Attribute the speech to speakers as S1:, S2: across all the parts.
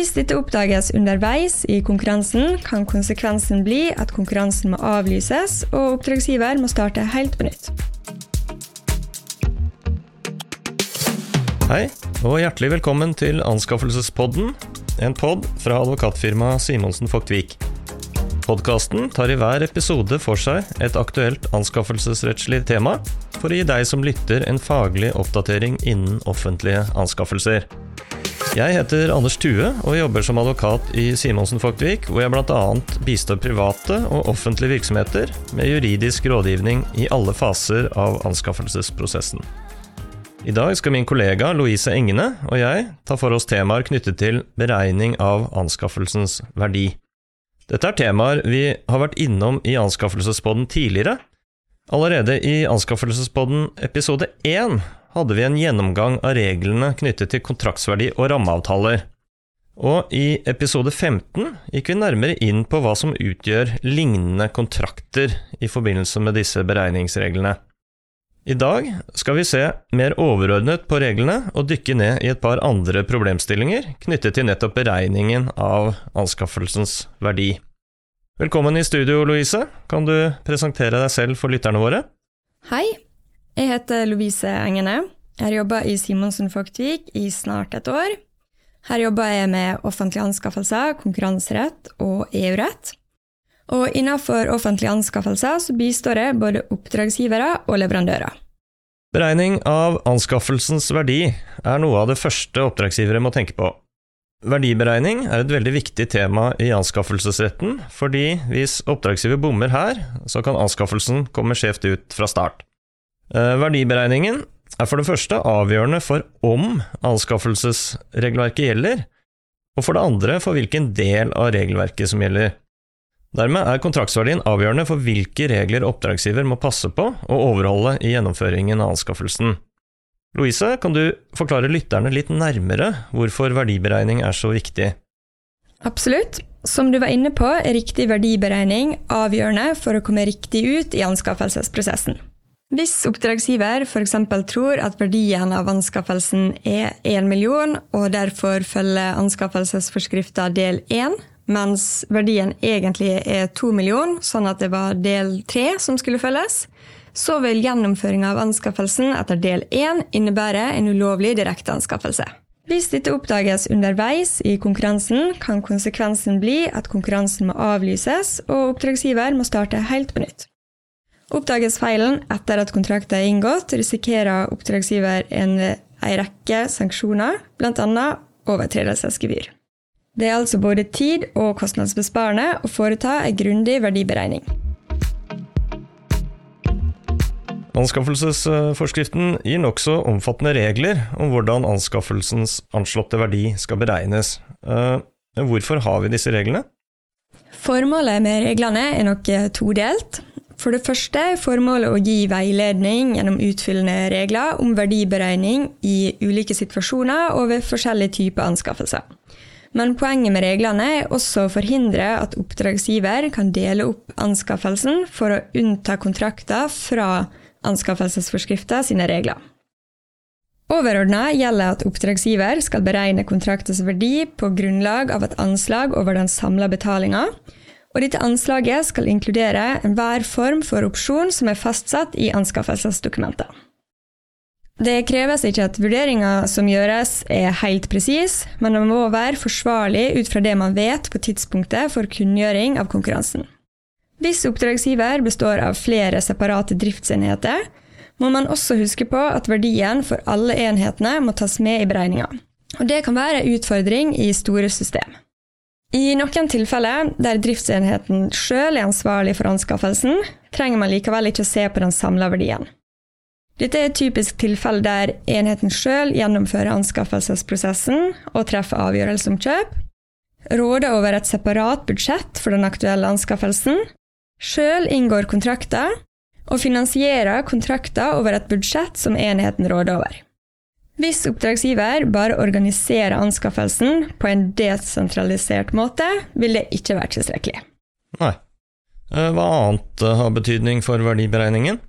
S1: Hvis dette oppdages underveis i konkurransen, kan konsekvensen bli at konkurransen må avlyses, og oppdragsgiver må starte helt på nytt.
S2: Hei, og hjertelig velkommen til Anskaffelsespodden, en pod fra advokatfirmaet Simonsen Vogt-Vik. Podkasten tar i hver episode for seg et aktuelt anskaffelsesrettslig tema, for å gi deg som lytter en faglig oppdatering innen offentlige anskaffelser. Jeg heter Anders Thue og jobber som advokat i Simonsen Vogt-Vik, hvor jeg bl.a. bistår private og offentlige virksomheter med juridisk rådgivning i alle faser av anskaffelsesprosessen. I dag skal min kollega Louise Engene og jeg ta for oss temaer knyttet til beregning av anskaffelsens verdi. Dette er temaer vi har vært innom i Anskaffelsespodden tidligere. Allerede i Anskaffelsespodden episode 1 hadde vi en gjennomgang av reglene knyttet til kontraktsverdi og rammeavtaler. Og i episode 15 gikk vi nærmere inn på hva som utgjør lignende kontrakter i forbindelse med disse beregningsreglene. I dag skal vi se mer overordnet på reglene og dykke ned i et par andre problemstillinger knyttet til nettopp beregningen av anskaffelsens verdi. Velkommen i studio, Louise. Kan du presentere deg selv for lytterne våre?
S1: Hei, jeg heter Louise Engene. Jeg har jobba i Simonsen Fogtvik i snart et år. Her jobber jeg med offentlige anskaffelser, konkurranserett og EU-rett. Og innenfor offentlige anskaffelser så bistår jeg både oppdragsgivere og leverandører.
S2: Beregning av anskaffelsens verdi er noe av det første oppdragsgivere må tenke på. Verdiberegning er et veldig viktig tema i anskaffelsesretten, fordi hvis oppdragsgiver bommer her, så kan anskaffelsen komme skjevt ut fra start. Eh, verdiberegningen er for det første avgjørende for om anskaffelsesregelverket gjelder, og for det andre for hvilken del av regelverket som gjelder. Dermed er kontraktsverdien avgjørende for hvilke regler oppdragsgiver må passe på og overholde i gjennomføringen av anskaffelsen. Louise, kan du forklare lytterne litt nærmere hvorfor verdiberegning er så viktig?
S1: Absolutt. Som du var inne på, er riktig verdiberegning avgjørende for å komme riktig ut i anskaffelsesprosessen. Hvis oppdragsgiver f.eks. tror at verdien av anskaffelsen er 1 million, og derfor følger anskaffelsesforskrifta del 1, mens verdien egentlig er 2 millioner, sånn at det var del 3 som skulle følges, så vil gjennomføringa av anskaffelsen etter del 1 innebære en ulovlig direkteanskaffelse. Hvis dette oppdages underveis i konkurransen, kan konsekvensen bli at konkurransen må avlyses, og oppdragsgiver må starte helt på nytt. Oppdages feilen etter at kontrakten er inngått, risikerer oppdragsgiver en, en rekke sanksjoner, bl.a. overtredelsesgebyr. Det er altså både tid- og kostnadsbesparende å foreta en grundig verdiberegning.
S2: Anskaffelsesforskriften gir nokså omfattende regler om hvordan anskaffelsens anslåtte verdi skal beregnes. Eh, hvorfor har vi disse reglene?
S1: Formålet med reglene er nok todelt. For det første er formålet å gi veiledning gjennom utfyllende regler om verdiberegning i ulike situasjoner og ved forskjellige typer anskaffelser. Men poenget med reglene er også å forhindre at oppdragsgiver kan dele opp anskaffelsen for å unnta kontrakter fra anskaffelsesforskrifta sine regler. Overordna gjelder at oppdragsgiver skal beregne kontraktens verdi på grunnlag av et anslag over den samla betalinga, og dette anslaget skal inkludere enhver form for opsjon som er fastsatt i anskaffelsesdokumentet. Det kreves ikke at vurderinga som gjøres er helt presis, men den må være forsvarlig ut fra det man vet på tidspunktet for kunngjøring av konkurransen. Hvis oppdragsgiver består av flere separate driftsenheter, må man også huske på at verdien for alle enhetene må tas med i beregninga. Og det kan være en utfordring i store system. I noen tilfeller der driftsenheten sjøl er ansvarlig for anskaffelsen, trenger man likevel ikke å se på den samla verdien. Dette er et typisk tilfelle der enheten sjøl gjennomfører anskaffelsesprosessen og treffer avgjørelse om kjøp, råder over et separat budsjett for den aktuelle anskaffelsen, sjøl inngår kontrakter og finansierer kontrakter over et budsjett som enheten råder over. Hvis oppdragsgiver bare organiserer anskaffelsen på en desentralisert måte, vil det ikke være tilstrekkelig.
S2: Nei. Eh, hva annet har betydning for verdiberegningen?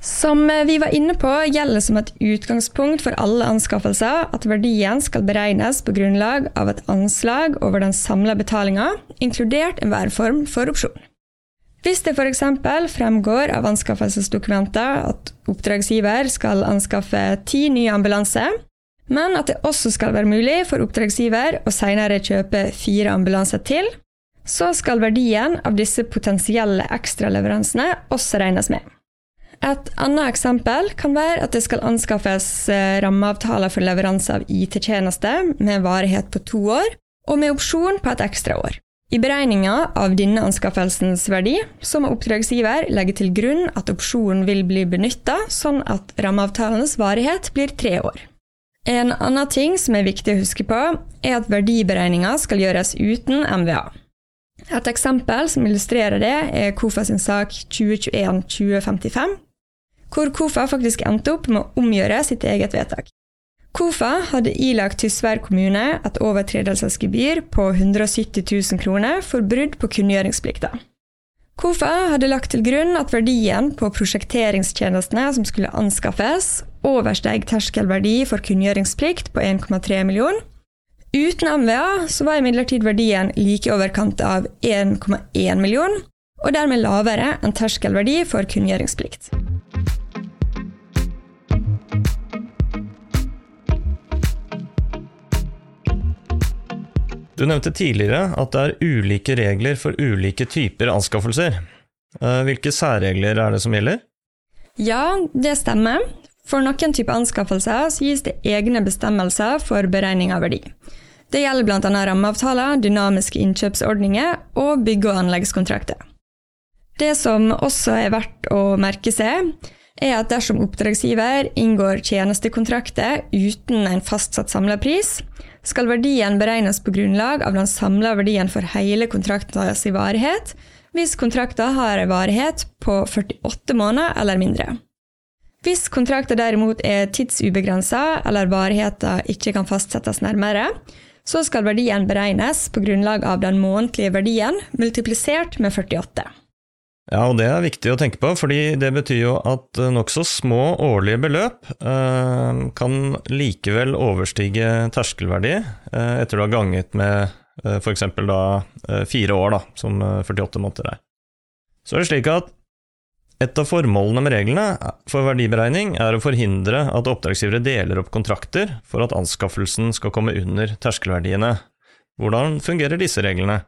S1: Som vi var inne på, gjelder som et utgangspunkt for alle anskaffelser at verdien skal beregnes på grunnlag av et anslag over den samla betalinga, inkludert enhver form for opsjon. Hvis det f.eks. fremgår av anskaffelsesdokumenter at oppdragsgiver skal anskaffe ti nye ambulanser, men at det også skal være mulig for oppdragsgiver å senere kjøpe fire ambulanser til, så skal verdien av disse potensielle ekstraleveransene også regnes med. Et annet eksempel kan være at det skal anskaffes eh, rammeavtaler for leveranse av IT-tjenester med varighet på to år, og med opsjon på et ekstra år. I beregninga av denne anskaffelsens verdi så må oppdragsgiver legge til grunn at opsjonen vil bli benytta, sånn at rammeavtalenes varighet blir tre år. En annen ting som er viktig å huske på, er at verdiberegninga skal gjøres uten MVA. Et eksempel som illustrerer det, er KOFA sin sak 2021-2055, hvor KOFA faktisk endte opp med å omgjøre sitt eget vedtak. KOFA hadde ilagt Tysvær kommune et overtredelsesgebyr på 170 000 kroner for brudd på kunngjøringsplikta. KOFA hadde lagt til grunn at verdien på prosjekteringstjenestene som skulle anskaffes, oversteg terskelverdi for kunngjøringsplikt på 1,3 million. Uten MVA så var imidlertid verdien like i overkant av 1,1 million, og dermed lavere enn terskelverdi for kunngjøringsplikt.
S2: Du nevnte tidligere at det er ulike regler for ulike typer anskaffelser. Eh, hvilke særregler er det som gjelder?
S1: Ja, det stemmer. For noen typer anskaffelser gis det egne bestemmelser for beregning av verdi. Det gjelder bl.a. rammeavtaler, dynamiske innkjøpsordninger og bygge- og anleggskontrakter. Det som også er verdt å merke seg, er at dersom oppdragsgiver inngår tjenestekontrakter uten en fastsatt samla pris, skal verdien beregnes på grunnlag av den samla verdien for hele kontraktens varighet, hvis kontrakten har en varighet på 48 måneder eller mindre. Hvis kontrakten derimot er tidsubegrensa eller varigheten ikke kan fastsettes nærmere, så skal verdien beregnes på grunnlag av den månedlige verdien multiplisert med 48.
S2: Ja, og det er viktig å tenke på, fordi det betyr jo at eh, nokså små årlige beløp eh, kan likevel overstige terskelverdi eh, etter du har ganget med eh, f.eks. da eh, fire år, da, som 48 eh, måneder er. Så er det slik at et av formålene med reglene for verdiberegning er å forhindre at oppdragsgivere deler opp kontrakter for at anskaffelsen skal komme under terskelverdiene. Hvordan fungerer disse reglene?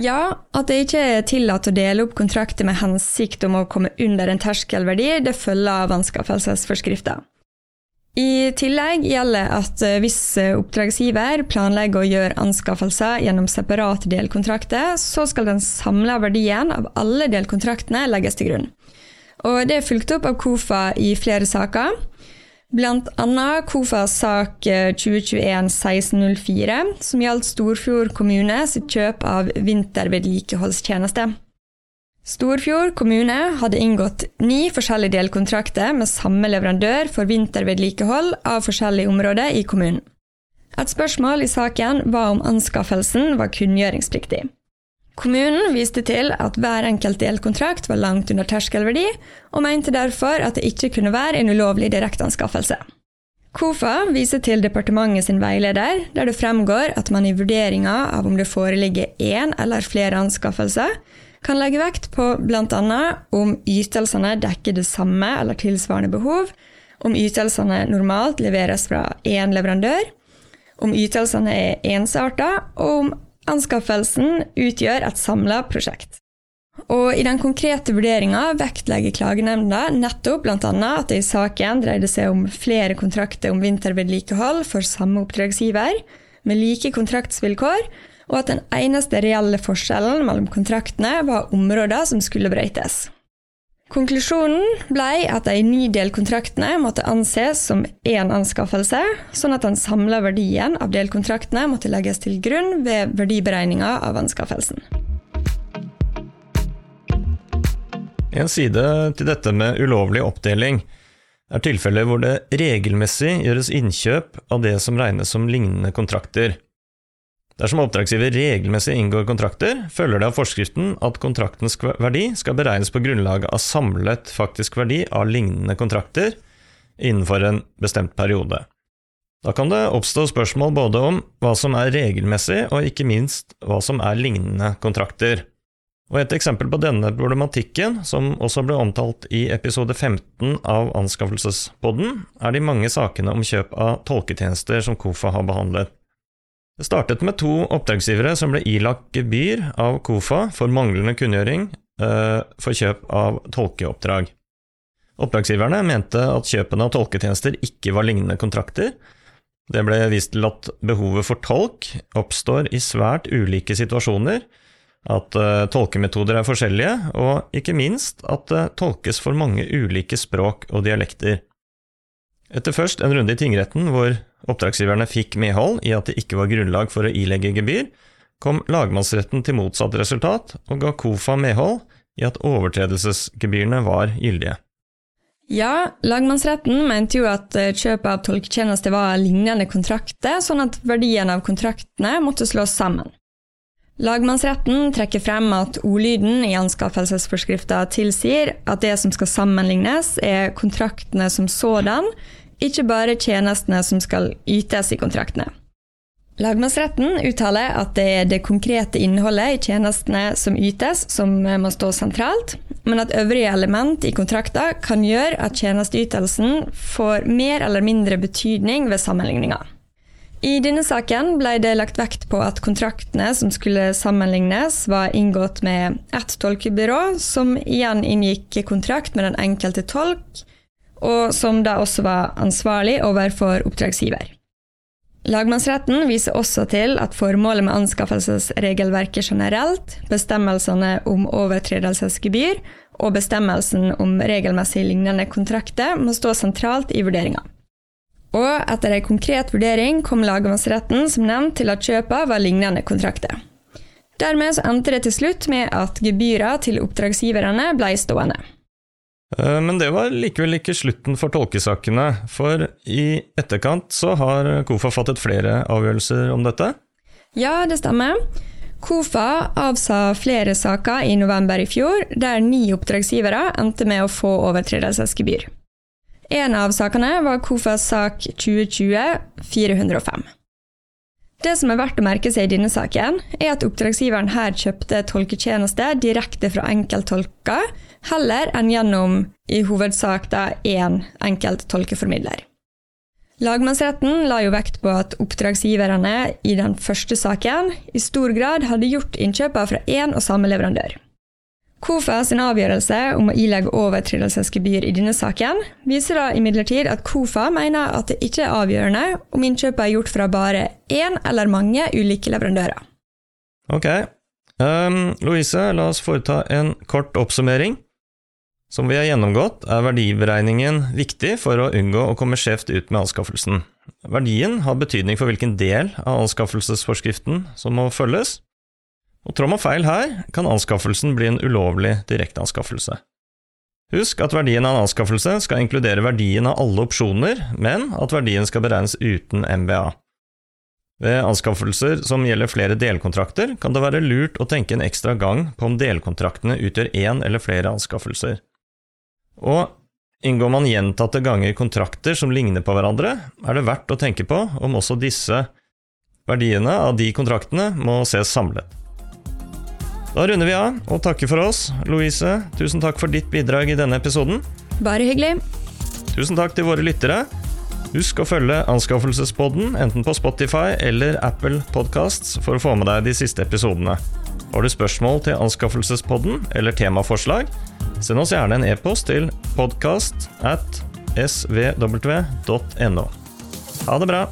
S1: Ja, at det ikke er tillatt å dele opp kontrakter med hensikt om å komme under en terskelverdi, det følger av anskaffelsesforskriften. I tillegg gjelder at eh, hvis eh, oppdragsgiver planlegger å gjøre anskaffelser gjennom separate delkontrakter, så skal den samla verdien av alle delkontraktene legges til grunn. Og det er fulgt opp av KOFA i flere saker. Blant annet KOFAs sak 2021-1604, eh, som gjaldt Storfjord kommune sitt kjøp av vintervedlikeholdstjeneste. Storfjord kommune hadde inngått ni forskjellige delkontrakter med samme leverandør for vintervedlikehold av forskjellige områder i kommunen. Et spørsmål i saken var om anskaffelsen var kunngjøringspliktig. Kommunen viste til at hver enkelt delkontrakt var langt under terskelverdi, og mente derfor at det ikke kunne være en ulovlig direkteanskaffelse. KOFA viser til departementet sin veileder, der det fremgår at man i vurderinga av om det foreligger én eller flere anskaffelser, kan legge vekt på bl.a. om ytelsene dekker det samme eller tilsvarende behov, om ytelsene normalt leveres fra én leverandør, om ytelsene er ensarta, og om Anskaffelsen utgjør et samla prosjekt. Og I den konkrete vurderinga vektlegger klagenemnda nettopp bl.a. at det i saken dreide seg om flere kontrakter om vintervedlikehold for samme oppdragsgiver, med like kontraktsvilkår, og at den eneste reelle forskjellen mellom kontraktene var områder som skulle brøytes. Konklusjonen ble at de ni delkontraktene måtte anses som én anskaffelse, sånn at den samla verdien av delkontraktene måtte legges til grunn ved verdiberegninga av anskaffelsen.
S2: En side til dette med ulovlig oppdeling er tilfeller hvor det regelmessig gjøres innkjøp av det som regnes som lignende kontrakter. Dersom oppdragsgiver regelmessig inngår kontrakter, følger det av forskriften at kontraktens verdi skal beregnes på grunnlag av samlet faktisk verdi av lignende kontrakter innenfor en bestemt periode. Da kan det oppstå spørsmål både om hva som er regelmessig, og ikke minst hva som er lignende kontrakter. Og Et eksempel på denne problematikken, som også ble omtalt i episode 15 av Anskaffelsespodden, er de mange sakene om kjøp av tolketjenester som KOFA har behandlet. Det startet med to oppdragsgivere som ble ilagt gebyr av KOFA for manglende kunngjøring uh, for kjøp av tolkeoppdrag. Oppdragsgiverne mente at kjøpene av tolketjenester ikke var lignende kontrakter. Det ble vist til at behovet for tolk oppstår i svært ulike situasjoner, at uh, tolkemetoder er forskjellige, og ikke minst at det tolkes for mange ulike språk og dialekter. Etter først en runde i tingretten hvor oppdragsgiverne fikk medhold i at det ikke var grunnlag for å ilegge gebyr, kom lagmannsretten til motsatt resultat og ga KOFA medhold i at overtredelsesgebyrene var gyldige.
S1: Ja, lagmannsretten mente jo at eh, kjøpet av tolketjeneste var lignende kontrakter, sånn at verdien av kontraktene måtte slås sammen. Lagmannsretten trekker frem at ordlyden i anskaffelsesforskrifta tilsier at det som skal sammenlignes, er kontraktene som sådan, ikke bare tjenestene som skal ytes i kontraktene. Lagmannsretten uttaler at det er det konkrete innholdet i tjenestene som ytes, som må stå sentralt, men at øvrige element i kontrakter kan gjøre at tjenesteytelsen får mer eller mindre betydning ved sammenligninga. I denne saken ble det lagt vekt på at kontraktene som skulle sammenlignes, var inngått med ett tolkebyrå, som igjen inngikk kontrakt med den enkelte tolk, og som da også var ansvarlig overfor oppdragsgiver. Lagmannsretten viser også til at formålet med anskaffelsesregelverket generelt, bestemmelsene om overtredelsesgebyr og bestemmelsen om regelmessig lignende kontrakter må stå sentralt i vurderinga. Og etter en konkret vurdering kom lagmannsretten som nevnt til at kjøpa var lignende kontrakter. Dermed endte det til slutt med at gebyra til oppdragsgiverne ble stående.
S2: Eh, men det var likevel ikke slutten for tolkesakene, for i etterkant så har KOFA fattet flere avgjørelser om dette?
S1: Ja, det stemmer. KOFA avsa flere saker i november i fjor, der ni oppdragsgivere endte med å få overtredelsesgebyr. En av sakene var KOFAs sak 2020-405. Det som er verdt å merke seg i denne saken, er at oppdragsgiveren her kjøpte tolketjeneste direkte fra enkelttolker, heller enn gjennom i hovedsak da én enkelt tolkeformidler. Lagmannsretten la jo vekt på at oppdragsgiverne i den første saken i stor grad hadde gjort innkjøpene fra én og samme leverandør. KOFA sin avgjørelse om å ilegge overtredelsesgebyr i denne saken viser da imidlertid at KOFA mener at det ikke er avgjørende om innkjøpet er gjort fra bare én eller mange ulike leverandører.
S2: Ok. Um, Louise, la oss foreta en kort oppsummering. Som vi har gjennomgått, er verdiberegningen viktig for å unngå å komme skjevt ut med anskaffelsen. Verdien har betydning for hvilken del av anskaffelsesforskriften som må følges, og trår man feil her, kan anskaffelsen bli en ulovlig direkteanskaffelse. Husk at verdien av en anskaffelse skal inkludere verdien av alle opsjoner, men at verdien skal beregnes uten MBA. Ved anskaffelser som gjelder flere delkontrakter, kan det være lurt å tenke en ekstra gang på om delkontraktene utgjør én eller flere anskaffelser. Og inngår man gjentatte ganger kontrakter som ligner på hverandre, er det verdt å tenke på om også disse verdiene av de kontraktene må ses samlet. Da runder vi av og takker for oss. Louise, tusen takk for ditt bidrag i denne episoden.
S1: Bare hyggelig.
S2: Tusen takk til våre lyttere. Husk å følge Anskaffelsespodden enten på Spotify eller Apple Podcasts for å få med deg de siste episodene. Har du spørsmål til Anskaffelsespodden eller temaforslag, send oss gjerne en e-post til podkast at svw.no. Ha det bra!